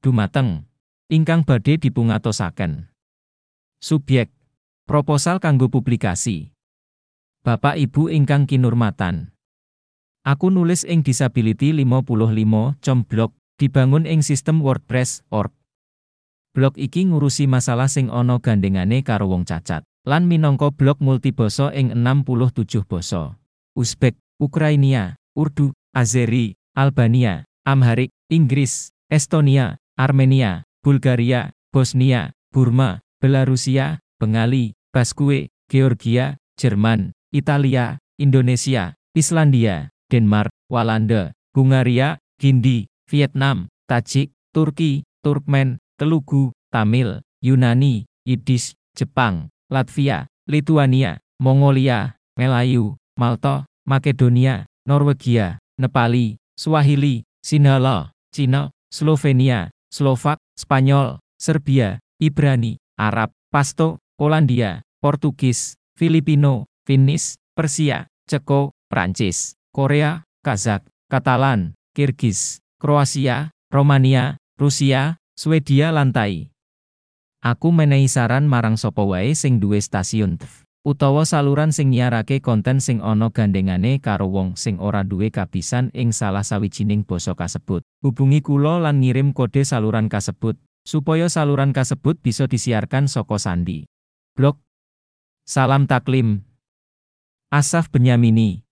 dumateng ingkang badhe dipungatosaken. Subyek proposal kanggo publikasi. Bapak Ibu ingkang kinurmatan. Aku nulis ing Disability 55 com blog dibangun ing sistem WordPress org. Blog iki ngurusi masalah sing ana gandengane karo wong cacat. Lan minangka blog multibasa ing 67 basa. Uzbek, Ukrainia, Urdu, Azeri, Albania, Amharik, Inggris, Estonia, Armenia, Bulgaria, Bosnia, Burma, Belarusia, Bengali, Baskue, Georgia, Jerman, Italia, Indonesia, Islandia, Denmark, Walanda, Hungaria, Hindi, Vietnam, Tajik, Turki, Turkmen, Telugu, Tamil, Yunani, Yiddish, Jepang, Latvia, Lituania, Mongolia, Melayu, Malta, Makedonia, Norwegia, Nepali, Swahili, Sinhala, Cina, Slovenia, Slovak, Spanyol, Serbia, Ibrani, Arab, Pasto, Polandia, Portugis, Filipino, Finnish, Persia, Ceko, Prancis, Korea, Kazak, Katalan, Kirgis, Kroasia, Romania, Rusia, Swedia lantai. Aku menehi saran marang sapa sing duwe stasiun TV utawa saluran sing nyiarake konten sing ana gandengane karo wong sing ora duwe kabisan ing salah sawijining basa kasebut. Hubungi kula lan ngirim kode saluran kasebut supaya saluran kasebut bisa disiarkan saka sandi. Blog Salam Taklim Asaf Benyamini